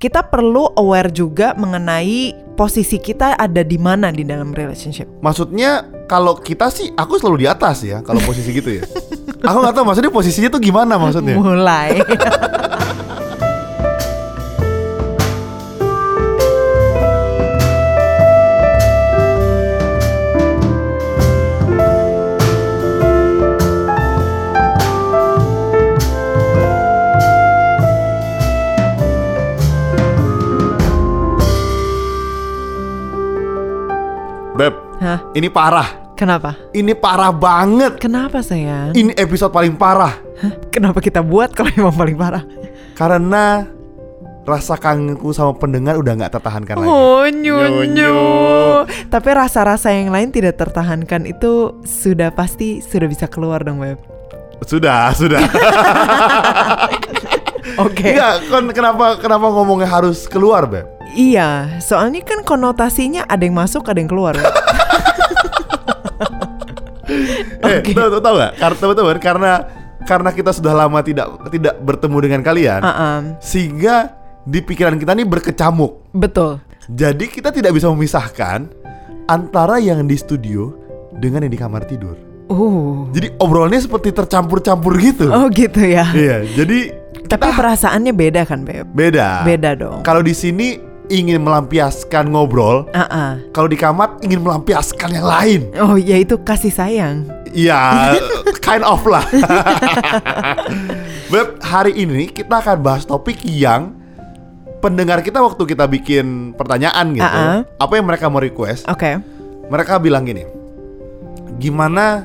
kita perlu aware juga mengenai posisi kita ada di mana di dalam relationship. Maksudnya kalau kita sih aku selalu di atas ya kalau posisi gitu ya. aku nggak tahu maksudnya posisinya tuh gimana maksudnya. Mulai. Hah? ini parah. Kenapa? Ini parah banget. Kenapa sayang? Ini episode paling parah Hah? Kenapa kita buat kalau emang paling parah? karena rasa kangenku sama pendengar udah nggak tertahankan lagi. Oh nyunyu. Tapi rasa-rasa yang lain tidak tertahankan itu sudah pasti sudah bisa keluar dong web. Sudah, sudah. Oke. Enggak, kan kenapa kenapa ngomongnya harus keluar, Beb? Iya, soalnya kan konotasinya ada yang masuk, ada yang keluar. Eh, tahu tahu nggak? Karena teman-teman, karena karena kita sudah lama tidak tidak bertemu dengan kalian, sehingga di pikiran kita nih berkecamuk. Betul. Jadi kita tidak bisa memisahkan antara yang di studio dengan yang di kamar tidur. Uh. Jadi obrolannya seperti tercampur-campur gitu. Oh gitu ya. Iya, jadi Tapi perasaannya beda kan, Beb? beda. Beda dong. Kalau di sini ingin melampiaskan ngobrol, Uh-uh. kalau di kamar ingin melampiaskan yang lain. Oh, ya itu kasih sayang. Iya, kind of lah. Beb, hari ini kita akan bahas topik yang pendengar kita waktu kita bikin pertanyaan gitu. Ah-ah. Apa yang mereka mau request? Oke. Mereka bilang gini. Gimana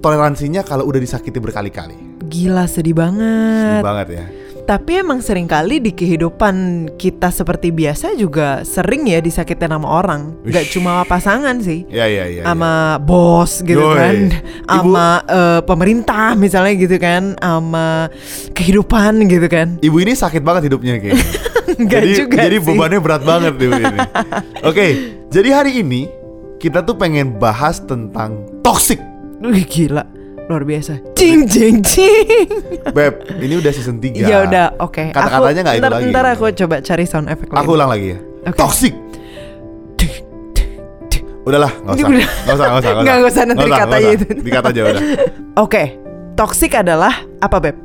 toleransinya kalau udah disakiti berkali-kali? Gila sedih banget. Sedih banget ya. Tapi emang sering kali di kehidupan kita seperti biasa juga sering ya disakitin sama orang. Gak Ush. cuma pasangan sih. Iya, iya, iya. sama bos gitu Yoi. kan, sama eh, pemerintah misalnya gitu kan, sama kehidupan gitu kan. Ibu ini sakit banget hidupnya kayaknya. Enggak jadi, juga jadi sih. bebannya berat banget ibu ini. Oke, jadi hari ini kita tuh pengen bahas tentang toxic. Wih gila, luar biasa. Cing cing cing. Beb, ini udah season 3 Ya udah, oke. Kata-katanya nggak itu lagi. Ntar aku coba cari sound effect lagi. Aku ulang lagi ya. Oke. Toxic. Udahlah, nggak usah. Nggak usah, nggak usah. Nggak, usah, nanti dikata usah. itu. Dikata aja udah. Oke, toxic adalah apa beb?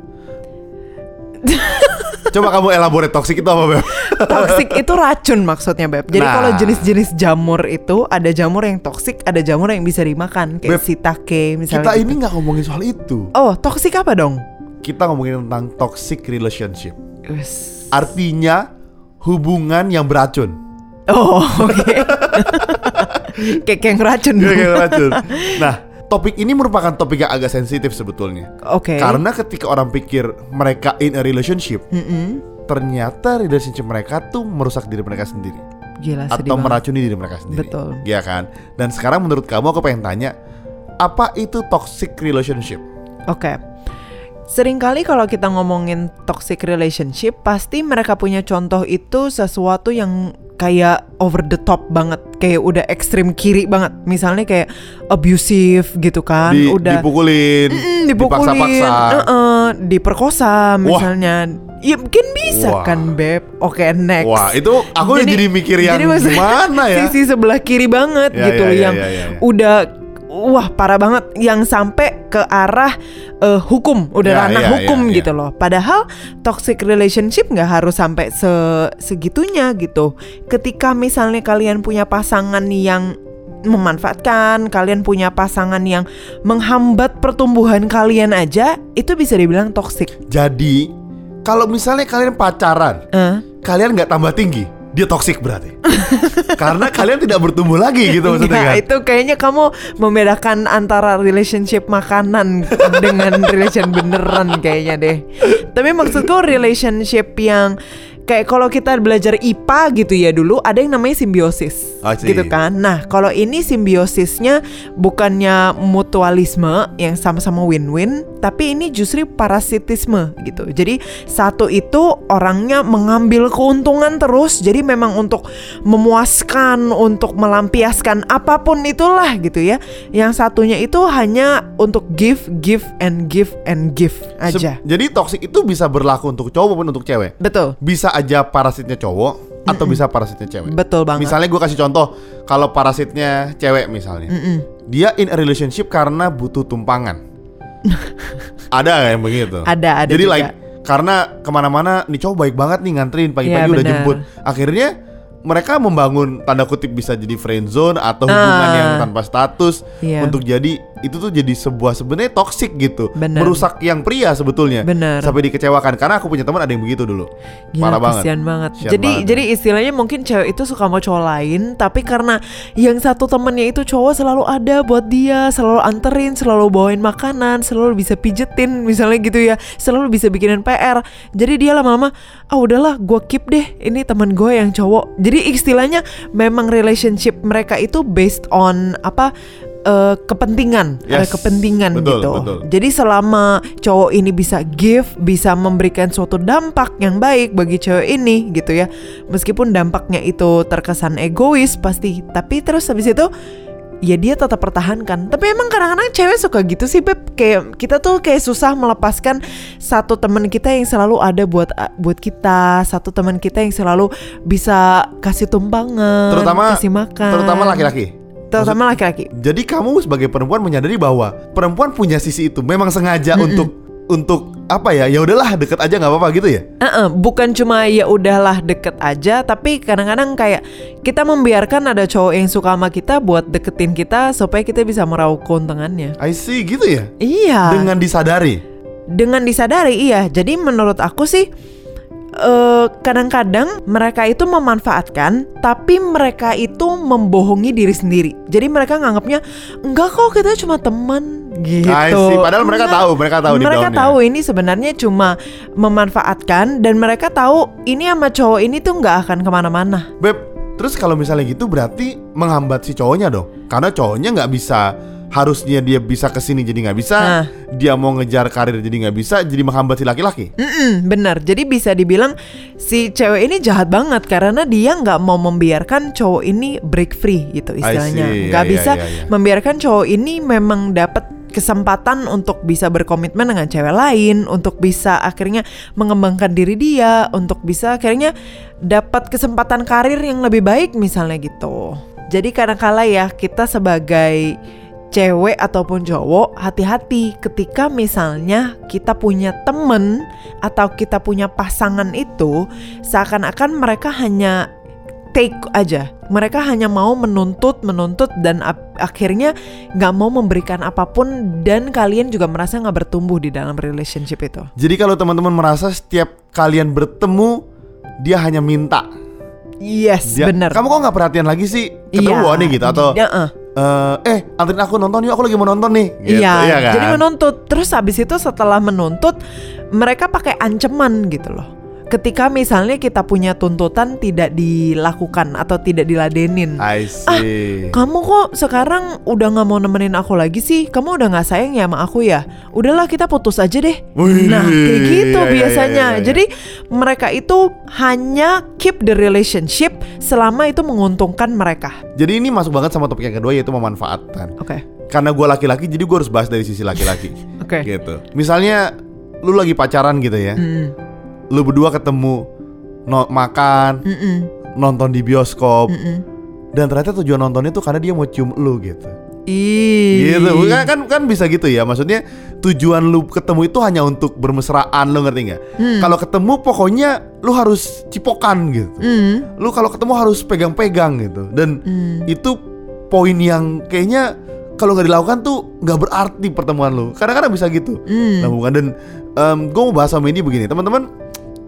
Coba kamu elaborate toxic itu apa, Beb? Toxic itu racun maksudnya beb. Jadi Nah. kalau jenis-jenis jamur itu ada jamur yang toxic, ada jamur yang bisa dimakan kayak Beb, shiitake misalnya. Kita gitu. ini nggak ngomongin soal itu. Oh, toxic apa dong? Kita ngomongin tentang toxic relationship. Wes. Artinya hubungan yang beracun. Oh, oke. kayak kayak racun. Kayak racun. Nah, topik ini merupakan topik yang agak sensitif sebetulnya. Oke. Karena ketika orang pikir mereka in a relationship, Mm-mm. ternyata relationship mereka tuh merusak diri mereka sendiri Gila atau banget. meracuni diri mereka sendiri. Betul. Iya kan? Dan sekarang menurut kamu aku pengen tanya, apa itu toxic relationship? Oke. Seringkali kalau kita ngomongin toxic relationship, pasti mereka punya contoh itu sesuatu yang kayak over the top banget, kayak udah ekstrim kiri banget. Misalnya kayak abusive gitu kan, Di- udah dipukulin, Mm, dipukulin, dipaksa-paksa. uh-uh, diperkosa misalnya. Ya mungkin bisa Wah. kan beb. Oke next. Wah, itu aku jadi, mikir yang maksudnya gimana ya? Sisi sebelah kiri banget Ya, gitu ya, ya, yang ya, ya, ya. udah wah parah banget yang sampai ke arah eh, hukum, udah Ya, ranah ya, hukum ya. gitu loh. Padahal toxic relationship nggak harus sampai se- segitunya gitu. Ketika misalnya kalian punya pasangan yang memanfaatkan, kalian punya pasangan yang menghambat pertumbuhan kalian aja, itu bisa dibilang toxic. Jadi, kalau misalnya kalian pacaran, Eh, kalian nggak tambah tinggi, dia toxic berarti. Karena kalian tidak bertumbuh lagi gitu maksudnya Enggak, kan? itu kayaknya kamu membedakan antara relationship makanan dengan relation beneran kayaknya deh. Tapi maksudku relationship yang kayak kalau kita belajar IPA gitu ya dulu ada yang namanya simbiosis see. gitu kan. Nah, kalau ini simbiosisnya bukannya mutualisme yang sama-sama win-win, tapi ini justru parasitisme gitu. Jadi satu itu orangnya mengambil keuntungan terus, jadi memang untuk memuaskan, untuk melampiaskan apa pun itulah gitu ya. Yang satunya itu hanya untuk give, give and give and give aja. Se- jadi toxic itu bisa berlaku untuk cowok maupun untuk cewek. Betul. Bisa aja parasitnya cowok atau bisa parasitnya cewek. Betul banget. Misalnya gue kasih contoh, kalau parasitnya cewek misalnya, dia in a relationship karena butuh tumpangan. ada yang begitu? Ada, ada Jadi juga. like karena ke mana-mana nih cowok baik banget nih nganterin pagi-pagi Iya, udah benar. jemput. Akhirnya mereka membangun tanda kutip bisa jadi friend zone atau hubungan Ah. yang tanpa status Iya. untuk jadi itu tuh jadi sebuah sebenarnya toxic gitu, Benar. merusak yang pria sebetulnya. Benar. Sampai dikecewakan karena aku punya teman ada yang begitu dulu. Gila, Parah banget. banget. Jadi banget. jadi istilahnya mungkin cewek itu suka sama cowok lain, tapi karena yang satu temennya itu cowok selalu ada buat dia, selalu anterin, selalu bawain makanan, selalu bisa pijetin misalnya gitu ya, selalu bisa bikinin PR. Jadi dia lama-lama, ah udahlah, gue keep deh, ini teman gue yang cowok. Jadi istilahnya memang relationship mereka itu based on apa? Eh, kepentingan, ada Yes, kepentingan betul, gitu. betul. Jadi selama cowok ini bisa give, bisa memberikan suatu dampak yang baik bagi cewek ini gitu ya. Meskipun dampaknya itu terkesan egois pasti, tapi terus habis itu ya dia tetap pertahankan. Tapi emang kadang-kadang cewek suka gitu sih, Beb. Kayak kita tuh kayak susah melepaskan satu teman kita yang selalu ada buat buat kita, satu teman kita yang selalu bisa kasih tumpangan, Terutama kasih makan. terutama laki-laki. Terutama laki-laki. Jadi kamu sebagai perempuan menyadari bahwa perempuan punya sisi itu memang sengaja untuk untuk apa ya? Ya udahlah deket aja nggak apa-apa gitu ya. Eh-eh, bukan cuma ya udahlah deket aja, tapi kadang-kadang kayak kita membiarkan ada cowok yang suka sama kita buat deketin kita supaya kita bisa meraup keuntungannya. I see gitu ya. Iya. Dengan disadari. Dengan disadari iya. Jadi menurut aku sih eh, kadang-kadang mereka itu memanfaatkan, tapi mereka itu membohongi diri sendiri. Jadi mereka nganggapnya enggak kok kita cuma teman gitu. See. Padahal mereka Enggak. tahu, mereka tahu di Mereka dalamnya. tahu ini sebenarnya cuma memanfaatkan dan mereka tahu ini sama cowok ini tuh nggak akan ke mana-mana. Beb, terus kalau misalnya gitu berarti menghambat si cowoknya dong. Karena cowoknya nggak bisa harusnya dia bisa ke sini jadi nggak bisa, Nah. dia mau ngejar karir jadi nggak bisa, jadi menghambat si laki-laki. Mm-mm, benar. Jadi bisa dibilang si cewek ini jahat banget karena dia nggak mau membiarkan cowok ini break free gitu istilahnya. Nggak ya, bisa ya, ya. membiarkan cowok ini memang dapat kesempatan untuk bisa berkomitmen dengan cewek lain, untuk bisa akhirnya mengembangkan diri dia, untuk bisa akhirnya dapat kesempatan karir yang lebih baik misalnya gitu. Jadi kadang-kala ya kita sebagai cewek ataupun cowok hati-hati ketika misalnya kita punya temen atau kita punya pasangan itu seakan-akan mereka hanya take aja mereka hanya mau menuntut menuntut dan akhirnya nggak mau memberikan apa pun dan kalian juga merasa nggak bertumbuh di dalam relationship itu Jadi kalau teman-teman merasa setiap kalian bertemu dia hanya minta, yes dia, bener kamu kok nggak perhatian lagi sih? Ketemu Iya. nih gitu atau Ya, eh. Eh, eh anterin aku nonton yuk aku lagi mau nonton nih. Gitu, Iya, kan? jadi menuntut. Terus habis itu setelah menuntut, mereka pakai ancaman gitu loh. Ketika misalnya kita punya tuntutan tidak dilakukan atau tidak diladenin. I see. Kamu kok sekarang udah nggak mau nemenin aku lagi sih? Kamu udah nggak sayang ya sama aku ya? Udahlah kita putus aja deh. Wih, Nah kayak gitu iya, iya, biasanya. iya, iya. Jadi mereka itu hanya keep the relationship selama itu menguntungkan mereka. Jadi ini masuk banget sama topik yang kedua yaitu memanfaatkan. Oke, Karena gue laki-laki jadi gue harus bahas dari sisi laki-laki. oke. gitu. Misalnya lu lagi pacaran gitu ya. Mm, Lu berdua ketemu no- makan, mm, mm, nonton di bioskop mm, mm. dan ternyata tujuan nontonnya tuh karena dia mau cium lu gitu. Ih. Gitu. Kan, kan kan bisa gitu ya. Maksudnya tujuan lu ketemu itu hanya untuk bermesraan, lu ngerti nggak? Hmm. Kalau ketemu pokoknya lu harus cipokan gitu. Mm, Lu kalau ketemu harus pegang-pegang gitu. Dan mm. itu poin yang kayaknya kalau nggak dilakukan tuh nggak berarti pertemuan lu. Kadang-kadang bisa gitu. Hmm. Nah bukan dan gue mau bahas sama ini begini teman-teman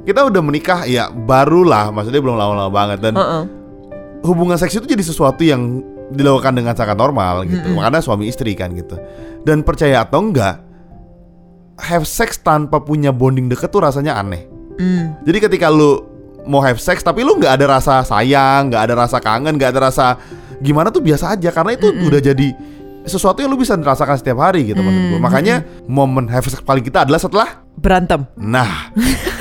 kita udah menikah ya barulah maksudnya belum lama-lama banget dan Uh-uh. hubungan seks itu jadi sesuatu yang dilakukan dengan sangat normal gitu. Makanya suami istri kan gitu. Dan percaya atau enggak have sex tanpa punya bonding deket tuh rasanya aneh. Mm. jadi ketika lu mau have sex tapi lu nggak ada rasa sayang nggak ada rasa kangen nggak ada rasa gimana tuh biasa aja karena itu udah jadi sesuatu yang lu bisa rasakan setiap hari gitu Hmm, gue. Makanya momen have sex paling kita adalah setelah Berantem. nah.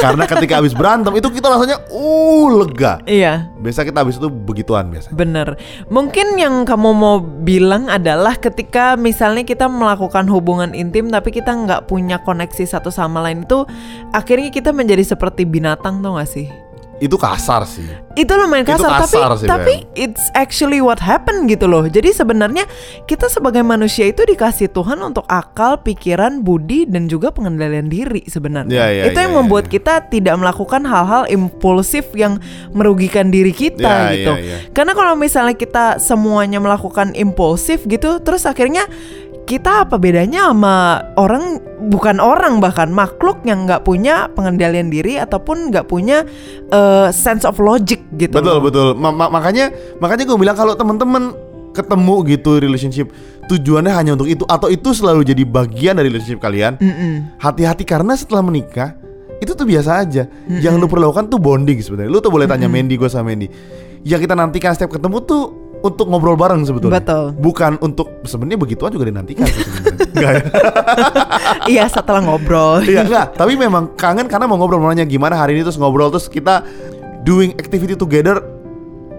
karena ketika habis berantem itu kita rasanya uh lega. Iya. Biasa kita habis itu begituan biasa. Bener. Mungkin yang kamu mau bilang adalah ketika misalnya kita melakukan hubungan intim tapi kita nggak punya koneksi satu sama lain itu akhirnya kita menjadi seperti binatang tuh gak sih? Itu kasar sih. Itu lumayan Itu kasar, kasar tapi sih, tapi it's actually what happened gitu loh. Jadi sebenarnya kita sebagai manusia itu dikasih Tuhan untuk akal, pikiran, budi dan juga pengendalian diri sebenarnya. Ya, ya, itu ya, yang ya, membuat ya. kita tidak melakukan hal-hal impulsif yang merugikan diri kita Ya, gitu. ya, ya. Karena kalau misalnya kita semuanya melakukan impulsif gitu, terus akhirnya kita apa bedanya sama orang bukan orang bahkan makhluk yang nggak punya pengendalian diri ataupun nggak punya uh, sense of logic gitu. Betul betul. Ma- ma- makanya makanya gue bilang kalau teman-teman ketemu gitu relationship tujuannya hanya untuk itu atau itu selalu jadi bagian dari relationship kalian. Hati-hati karena setelah menikah itu tuh biasa aja. Yang lu perlu lakukan tuh bonding sebenarnya. Lu tuh boleh tanya Mandy gue sama Mandy. Yang kita nantikan setiap ketemu tuh untuk ngobrol bareng sebetulnya. Betul. Bukan untuk sebenarnya begituan juga dinantikan. Enggak ya? Iya setelah ngobrol. Iya enggak, tapi memang kangen karena mau ngobrol nanya gimana hari ini terus ngobrol terus kita doing activity together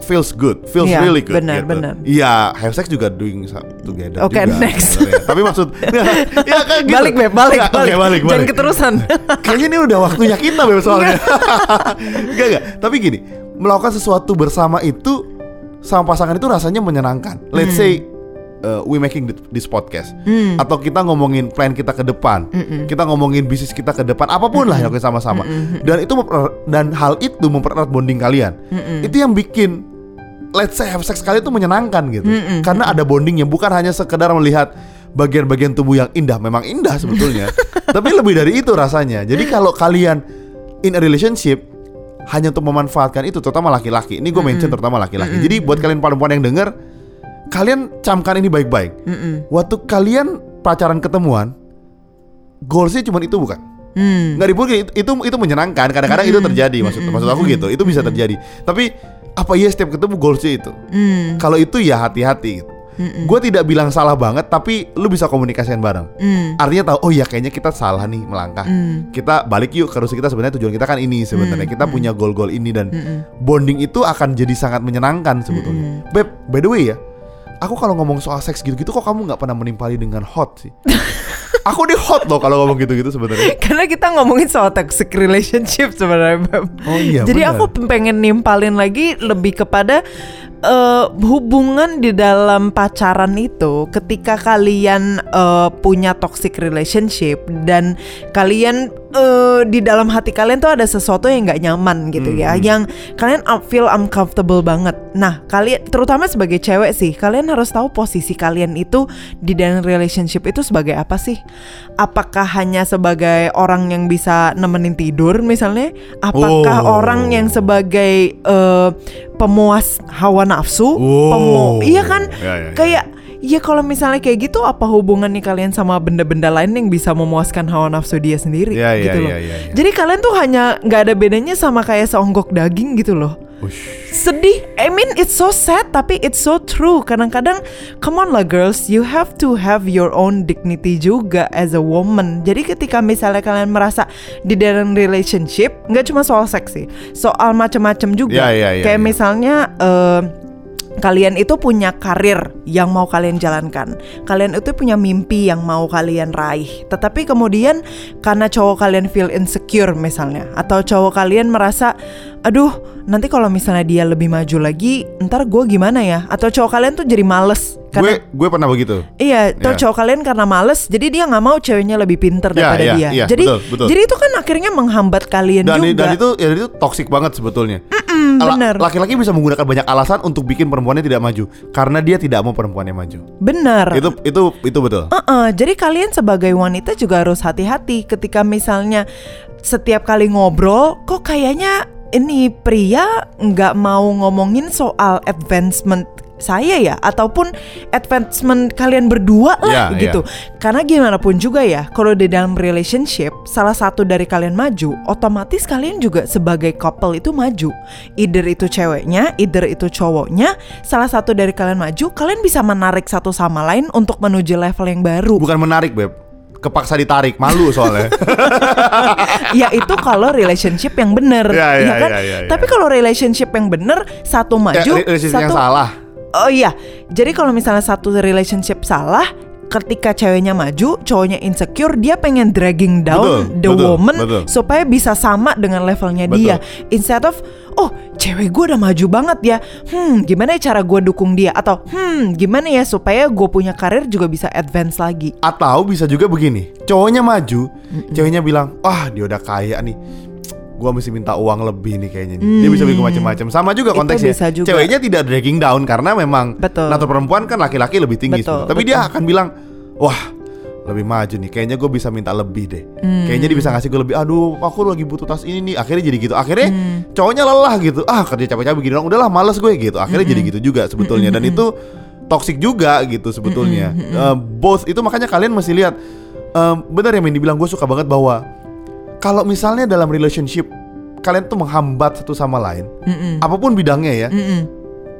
feels good, feels Iya, really good. benar, gitu. benar. Iya, have sex juga doing together. Oke, juga next. sebenarnya. tapi maksud, ya kan gitu. Balik beb, balik, Enggak, balik. oke, balik, Jangan balik. keterusan. Kayaknya ini udah waktunya kita beb soalnya. Enggak enggak. Tapi gini, melakukan sesuatu bersama itu sama pasangan itu rasanya menyenangkan. Let's Hmm. say uh, we making th- this podcast atau kita ngomongin plan kita ke depan, kita ngomongin bisnis kita ke depan, apa pun lah yang sama-sama. Dan itu dan hal itu mempererat bonding kalian. Itu yang bikin let's say have sex kalian itu menyenangkan gitu. Karena ada bonding yang bukan hanya sekedar melihat bagian-bagian tubuh yang indah, memang indah sebetulnya. Tapi lebih dari itu rasanya. Jadi kalau kalian in a relationship hanya untuk memanfaatkan itu terutama laki-laki. Ini gue mention terutama laki-laki. Jadi buat kalian perempuan yang denger kalian camkan ini baik-baik. Waktu kalian pacaran ketemuan, goalsnya cuma itu bukan? Hmm. Nggak dipungkiri itu, itu itu menyenangkan. Kadang-kadang itu terjadi maksud maksud aku gitu. Itu bisa terjadi. Tapi apa iya setiap ketemu goalsnya itu? Hmm. Kalau itu ya hati-hati gitu. Gue tidak bilang salah banget, tapi lu bisa komunikasikan bareng. Hmm. Artinya tahu, oh ya kayaknya kita salah nih melangkah. Hmm. Kita balik yuk ke kita sebenarnya tujuan kita kan ini sebenarnya kita punya goal-goal ini dan bonding itu akan jadi sangat menyenangkan sebetulnya. Beb, by the way ya, aku kalau ngomong soal seks gitu-gitu kok kamu nggak pernah menimpali dengan hot sih? aku di hot loh kalau ngomong gitu-gitu sebenarnya. Karena kita ngomongin soal toxic relationship sebenarnya. Beb. Oh iya, Jadi benar. aku pengen nimpalin lagi lebih kepada eh, hubungan di dalam pacaran itu ketika kalian eh, punya toxic relationship dan kalian eh, di dalam hati kalian tuh ada sesuatu yang nggak nyaman gitu Hmm, ya, yang kalian feel uncomfortable banget. Nah, kalian terutama sebagai cewek sih, kalian harus tahu posisi kalian itu di dalam relationship itu sebagai apa sih? Apakah hanya sebagai orang yang bisa nemenin tidur misalnya? Apakah Oh. orang yang sebagai eh, pemuas hawa nafsu? Oh. Pemu- iya kan? Ya, ya, ya. Kayak Ya kalau misalnya kayak gitu apa hubungan nih kalian sama benda-benda lain yang bisa memuaskan hawa nafsu dia sendiri Ya, ya, gitu loh. ya, ya, ya. Jadi kalian tuh hanya nggak ada bedanya sama kayak seonggok daging gitu loh. Ush. Sedih. I mean it's so sad tapi it's so true. Kadang-kadang come on lah girls, you have to have your own dignity juga as a woman. Jadi ketika misalnya kalian merasa di dalam relationship nggak cuma soal seks sih, soal macam-macam juga. Ya, ya, ya, kayak ya. misalnya eh, kalian itu punya karir yang mau kalian jalankan. Kalian itu punya mimpi yang mau kalian raih. Tetapi kemudian karena cowok kalian feel insecure misalnya atau cowok kalian merasa aduh, nanti kalau misalnya dia lebih maju lagi, ntar gue gimana ya? Atau cowok kalian tuh jadi males karena Gue gue pernah begitu. Iya, atau Iya. cowok kalian karena males, jadi dia nggak mau ceweknya lebih pinter Iya, daripada iya, dia. iya, jadi, betul, betul. jadi itu kan akhirnya menghambat kalian Dan, juga. dan itu ya itu toxic banget sebetulnya. Bener. Laki-laki bisa menggunakan banyak alasan untuk bikin perempuannya tidak maju karena dia tidak mau perempuannya maju. Bener. Itu itu itu betul. Uh-uh, jadi kalian sebagai wanita juga harus hati-hati ketika misalnya setiap kali ngobrol kok kayaknya ini pria nggak mau ngomongin soal advancement saya ya ataupun advancement kalian berdua lah Ya, gitu. Karena gimana pun juga ya, kalau di dalam relationship salah satu dari kalian maju, otomatis kalian juga sebagai couple itu maju. Either itu ceweknya, either itu cowoknya, salah satu dari kalian maju, kalian bisa menarik satu sama lain untuk menuju level yang baru. Bukan menarik beb, kepaksa ditarik, malu soalnya. ya itu kalau relationship yang bener, Ya, ya, kan? ya, ya, ya. Tapi kalau relationship yang bener, satu ya, maju, relationship satu yang salah. Oh iya, jadi kalau misalnya satu relationship salah, ketika ceweknya maju, cowoknya insecure, dia pengen dragging down Betul, the betul, woman betul. supaya bisa sama dengan levelnya Betul. dia. Instead of, oh cewek gue udah maju banget ya, hmm gimana ya cara gue dukung dia? Atau hmm gimana ya supaya gue punya karir juga bisa advance lagi. Atau bisa juga begini, cowoknya maju, ceweknya bilang, wah dia udah kaya nih, gua mesti minta uang lebih nih kayaknya nih. Dia bisa bikin macam-macam. Sama juga konteksnya. bisa juga. Ceweknya tidak dragging down karena memang Betul. natur perempuan kan laki-laki lebih tinggi. Betul. Tapi dia betul. akan bilang, wah lebih maju nih. Kayaknya gue bisa minta lebih deh. Hmm. Kayaknya dia bisa ngasih gue lebih. Aduh, aku lagi butuh tas ini nih. Akhirnya jadi gitu. Akhirnya Hmm. cowoknya lelah gitu. Ah kerja capek-capek gini dong. Udahlah males gue gitu. Akhirnya jadi Hmm. gitu juga sebetulnya. Dan itu toxic juga gitu sebetulnya. Hmm, Eh, both itu makanya kalian mesti lihat. eh, benar ya Mendy bilang gue suka banget bahwa kalau misalnya dalam relationship kalian tuh menghambat satu sama lain, Mm-mm. apa pun bidangnya ya, Mm-mm.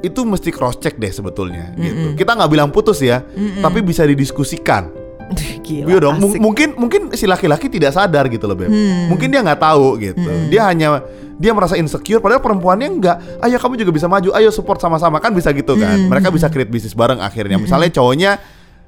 itu mesti cross check deh sebetulnya gitu. Kita nggak bilang putus ya, tapi bisa didiskusikan. Gila, Iya dong, asik. mungkin mungkin si laki-laki tidak sadar gitu loh beb. Hmm. Mungkin dia nggak tahu gitu. Dia hanya dia merasa insecure, padahal perempuannya enggak. Ayo kamu juga bisa maju, ayo support sama-sama kan bisa gitu kan. Hmm. Mereka bisa create bisnis bareng akhirnya. Misalnya cowoknya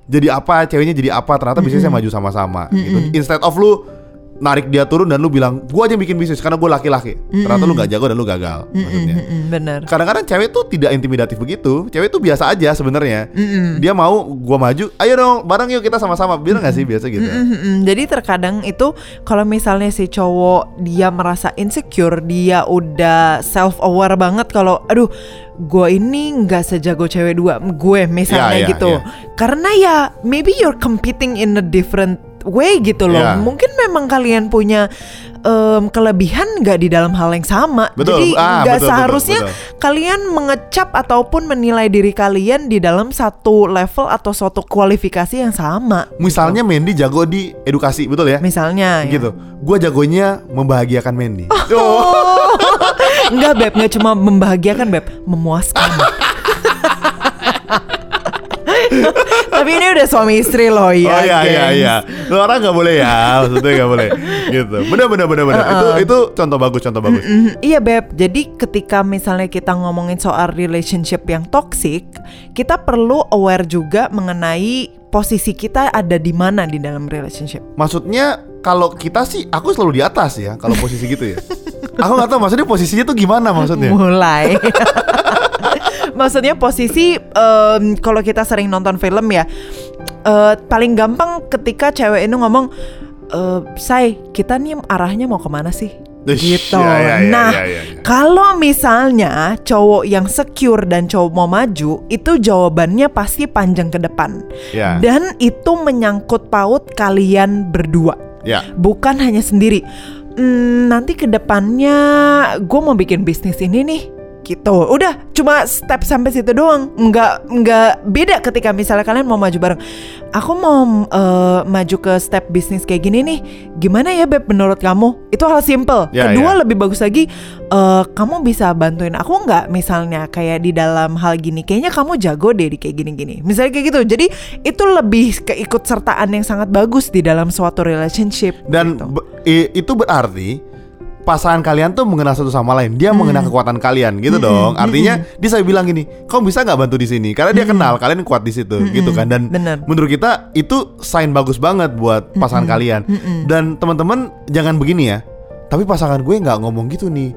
jadi apa, ceweknya jadi apa, ternyata bisnisnya maju sama-sama. Gitu. Instead of lu narik dia turun dan lu bilang, gua aja yang bikin bisnis karena gue laki-laki. Ternyata lu nggak jago dan lu gagal. Maksudnya. Mm-mm, bener. Kadang-kadang cewek tuh tidak intimidatif begitu. Cewek tuh biasa aja sebenarnya. Dia mau gua maju, ayo dong, bareng yuk kita sama-sama. Bener nggak sih biasa gitu? Mm-mm. Jadi terkadang itu kalau misalnya si cowok dia merasa insecure, dia udah self aware banget kalau aduh gue ini nggak sejago cewek dua gue misalnya Ya, ya, gitu. ya. Karena ya maybe you're competing in a different way gitu loh. Ya. Mungkin memang kalian punya em, kelebihan nggak di dalam hal yang sama. Betul. Jadi Ah, nggak betul, betul, seharusnya betul. kalian mengecap ataupun menilai diri kalian di dalam satu level atau suatu kualifikasi yang sama. Misalnya Mandy jago di edukasi, betul ya? Misalnya ya. gitu. Gua jagonya membahagiakan Mandy. Oh. Oh. Enggak beb, nggak cuma membahagiakan beb, memuaskan. Tapi ini udah suami istri loh ya. oh iya iya iya. Lu orang nggak boleh ya, maksudnya nggak boleh. Gitu. Bener bener bener bener. Itu itu contoh bagus contoh bagus. Mhm, Iya beb, jadi ketika misalnya kita ngomongin soal relationship yang toxic, kita perlu aware juga mengenai posisi kita ada di mana di dalam relationship. Maksudnya kalau kita sih, aku selalu di atas ya. Kalau posisi gitu ya. aku nggak tahu maksudnya posisinya tuh gimana maksudnya. Mulai. Maksudnya posisi em, kalau kita sering nonton film ya, eh, paling gampang ketika cewek ini ngomong, eh, "Say, kita nih arahnya mau ke mana sih?" Gitu. ya, ya, ya, nah, ya, ya, ya. kalau misalnya cowok yang secure dan cowok mau maju, itu jawabannya pasti panjang ke depan. Ya. Dan itu menyangkut paut kalian berdua Ya. bukan hanya sendiri. Hmm, nanti ke depannya gue mau bikin bisnis ini nih. Gitu. Udah, cuma step sampai situ doang. Nggak nggak beda ketika misalnya kalian mau maju bareng. Aku mau eh, maju ke step bisnis kayak gini nih. Gimana ya beb menurut kamu? Itu hal simple. Ya, Kedua ya. lebih bagus lagi eh, kamu bisa bantuin aku nggak misalnya kayak di dalam hal gini. Kayaknya kamu jago deh di kayak gini-gini. Misalnya kayak gitu. Jadi itu lebih keikutsertaan yang sangat bagus di dalam suatu relationship. Dan gitu. itu berarti pasangan kalian tuh mengenal satu sama lain. Dia Hmm. mengenal kekuatan kalian, gitu dong. Artinya dia saya bilang gini, kamu bisa nggak bantu di sini? Karena dia kenal kalian kuat di situ, gitu kan. Dan Hmm. Bener. menurut kita itu sign bagus banget buat pasangan kalian. Dan teman-teman jangan begini ya. Tapi pasangan gue nggak ngomong gitu nih.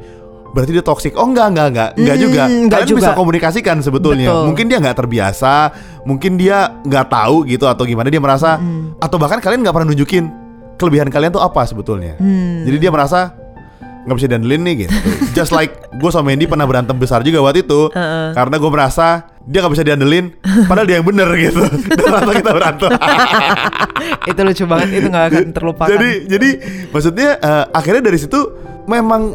Berarti dia toxic. Oh enggak enggak enggak enggak Hmm, juga. enggak Kalian juga. bisa komunikasikan sebetulnya. Betul. Mungkin dia nggak terbiasa, mungkin dia nggak tahu gitu atau gimana dia merasa atau bahkan kalian nggak pernah nunjukin kelebihan kalian tuh apa sebetulnya. Hmm. Jadi dia merasa nggak bisa diandelin nih gitu. Just like gue sama Mandy pernah berantem besar juga waktu itu karena gue merasa dia nggak bisa diandelin, padahal dia yang bener gitu. Dan kita berantem. itu lucu banget itu nggak akan terlupakan jadi jadi maksudnya eh, akhirnya dari situ memang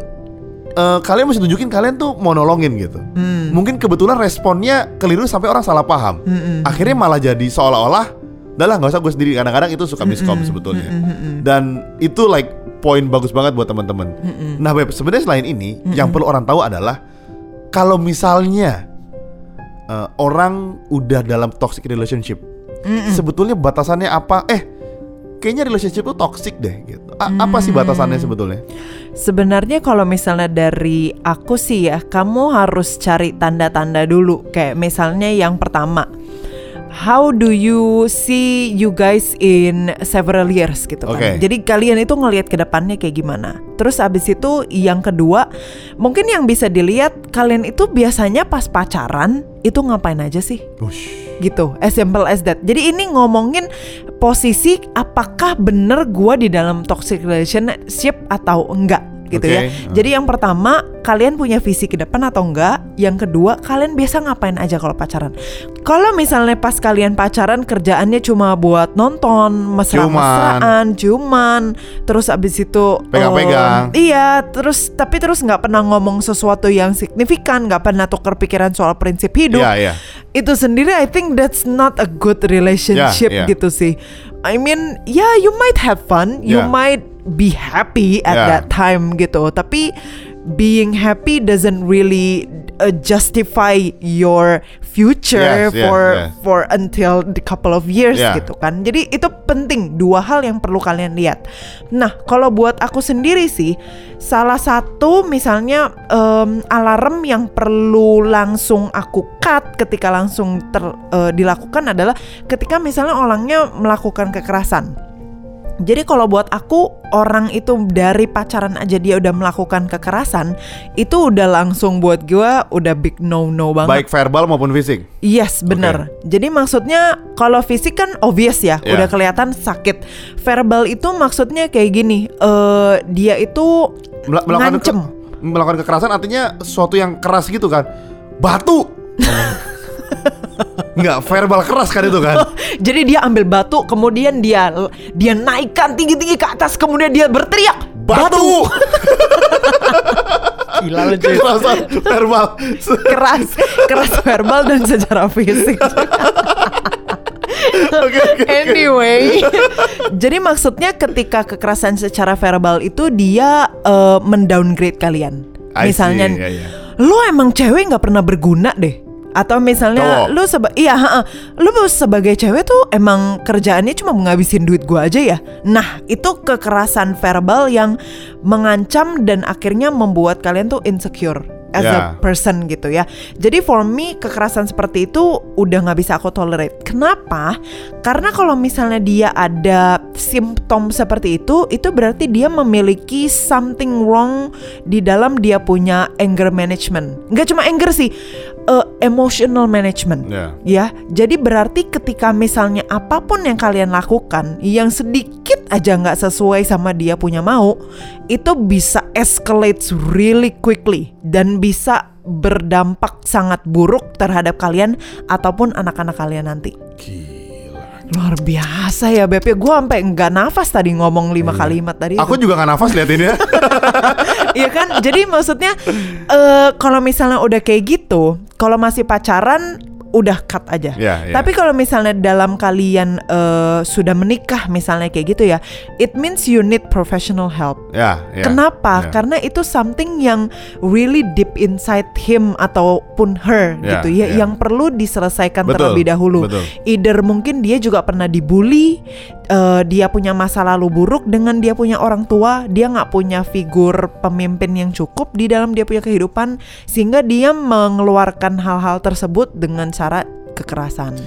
eh, kalian mesti tunjukin kalian tuh mau nolongin gitu. Hmm. Mungkin kebetulan responnya keliru sampai orang salah paham. Mm-mm. Akhirnya malah jadi seolah-olah, udah lah nggak usah gue sendiri. Kadang-kadang itu suka miskom sebetulnya. Dan itu like poin bagus banget buat teman-teman. Nah, Beb, sebenarnya selain ini, yang perlu orang tahu adalah kalau misalnya eh, orang udah dalam toxic relationship, sebetulnya batasannya apa? Eh, kayaknya relationship itu toxic deh gitu. A- Apa sih batasannya sebetulnya? Sebenarnya kalau misalnya dari aku sih ya, kamu harus cari tanda-tanda dulu. Kayak misalnya yang pertama, how do you see you guys in several years gitu kan. Jadi kalian itu ngelihat ke depannya kayak gimana. Terus abis itu yang kedua, mungkin yang bisa dilihat kalian itu biasanya pas pacaran itu ngapain aja sih? Ush. gitu as simple as that jadi ini ngomongin posisi apakah bener gua di dalam toxic relationship atau enggak gitu ya Oke. jadi yang pertama kalian punya visi ke depan atau enggak yang kedua kalian biasa ngapain aja kalau pacaran kalau misalnya pas kalian pacaran kerjaannya cuma buat nonton mesra-mesraan cuman terus abis itu Pegang-pegang. em, iya terus tapi terus nggak pernah ngomong sesuatu yang signifikan nggak pernah tukar pikiran soal prinsip hidup Iya, iya. itu sendiri I think that's not a good relationship Yeah, yeah. gitu sih. I mean, yeah, you might have fun, you Yeah. might be happy at Yeah. that time gitu, tapi being happy doesn't really uh, justify your future Yes, for yes. for until the couple of years Yeah. gitu kan. Jadi itu penting dua hal yang perlu kalian lihat. Nah, kalau buat aku sendiri sih salah satu misalnya em, alarm yang perlu langsung aku cut ketika langsung ter, eh, dilakukan adalah ketika misalnya orangnya melakukan kekerasan. Jadi kalau buat aku orang itu dari pacaran aja dia udah melakukan kekerasan itu udah langsung buat gue udah big no no banget. Baik verbal maupun fisik. Yes, bener. Jadi maksudnya kalau fisik kan obvious ya, Yeah. udah kelihatan sakit. Verbal itu maksudnya kayak gini, eh dia itu Mela- melakukan ngancem. ke- melakukan kekerasan artinya sesuatu yang keras gitu kan. Batu. Enggak, verbal keras kan itu kan. Jadi dia ambil batu, kemudian dia dia naikkan tinggi-tinggi ke atas, kemudian dia berteriak Batu. Gila lu, cuy. Verbal. keras, keras verbal dan secara fisik. Oke, oke, oke. Anyway, jadi maksudnya ketika kekerasan secara verbal itu dia eh, mendowngrade kalian. I see, Misalnya, iya, iya. lu emang cewek nggak pernah berguna deh. Atau misalnya Cowok. lu seba iya, ha-ha. lu sebagai cewek tuh emang kerjaannya cuma menghabisin duit gua aja ya. Nah, itu kekerasan verbal yang mengancam dan akhirnya membuat kalian tuh insecure as a Ya. person gitu ya. Jadi for me kekerasan seperti itu udah nggak bisa aku tolerate. Kenapa? Karena kalau misalnya dia ada simptom seperti itu, itu berarti dia memiliki something wrong di dalam dia punya anger management. Nggak cuma anger sih, eh, emotional management. Ya. Ya, jadi berarti ketika misalnya apa pun yang kalian lakukan yang sedikit aja nggak sesuai sama dia punya mau, itu bisa escalate really quickly dan bisa berdampak sangat buruk terhadap kalian ataupun anak-anak kalian nanti. Gila. Luar biasa ya Beb, gue sampai nggak nafas tadi ngomong lima kalimat tadi. Aku itu. juga gak nafas liatin ya. Iya kan? Jadi maksudnya eh kalau misalnya udah kayak gitu, kalau masih pacaran udah cut aja. Iya, iya. Tapi kalau misalnya dalam kalian eh, sudah menikah misalnya kayak gitu ya, it means you need professional help. ya, ya. Kenapa? Ya. Karena itu something yang really deep inside him ataupun her Ya, gitu ya, ya. yang perlu diselesaikan Betul, terlebih dahulu. betul. Either mungkin dia juga pernah dibully, eh, dia punya masa lalu buruk dengan dia punya orang tua, dia nggak punya figur pemimpin yang cukup di dalam dia punya kehidupan, sehingga dia mengeluarkan hal-hal tersebut dengan cara kekerasan.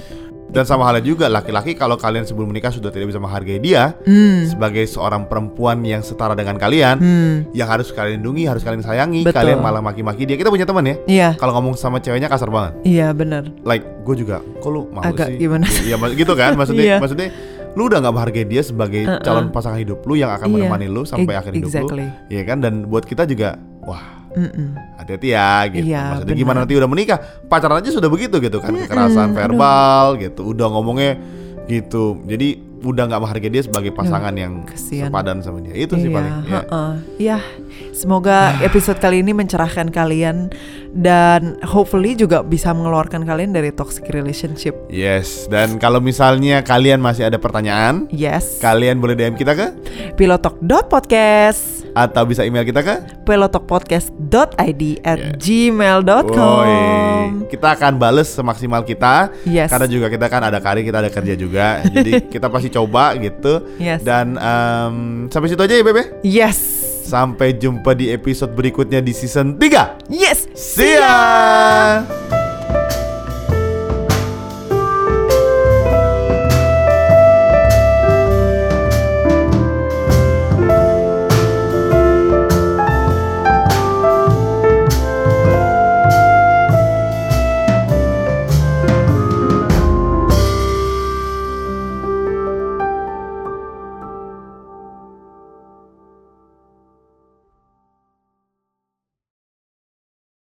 Dan sama halnya juga laki-laki kalau kalian sebelum menikah sudah tidak bisa menghargai dia Hmm. sebagai seorang perempuan yang setara dengan kalian, Hmm. yang harus kalian lindungi, harus kalian sayangi, Betul. kalian malah maki-maki dia. Kita punya teman ya. Iya, Kalau ngomong sama ceweknya kasar banget. iya benar. Like gue juga, kok lu malu Agak sih? gimana? Iya mas- gitu kan maksudnya. Iya. Maksudnya lu udah nggak menghargai dia sebagai Uh-uh. calon pasangan hidup lu yang akan Iya. menemani lu sampai akhir hidup exactly. lu. Iya kan dan buat kita juga wah Hati-hati ya gitu. Iya, Maksudnya benar. gimana nanti udah menikah, pacaran aja sudah begitu gitu kan, kekerasan aduh. verbal gitu, udah ngomongnya gitu. Jadi udah nggak menghargai dia sebagai pasangan yang kesian. sepadan sama dia. Itu sih Iya, paling. Ya. Semoga episode kali ini mencerahkan kalian dan hopefully juga bisa mengeluarkan kalian dari toxic relationship. Yes, dan kalau misalnya kalian masih ada pertanyaan, Yes. kalian boleh DM kita ke Pilotalk.podcast atau bisa email kita ke pilotalkpodcast.id at Yeah. gmail.com kita akan bales semaksimal kita Yes. karena juga kita kan ada karir, kita ada kerja juga. Jadi kita pasti coba gitu. Yes. Dan em, sampai situ aja ya, Bebe. Yes. Sampai jumpa di episode berikutnya di season 3. Yes. See ya. See ya.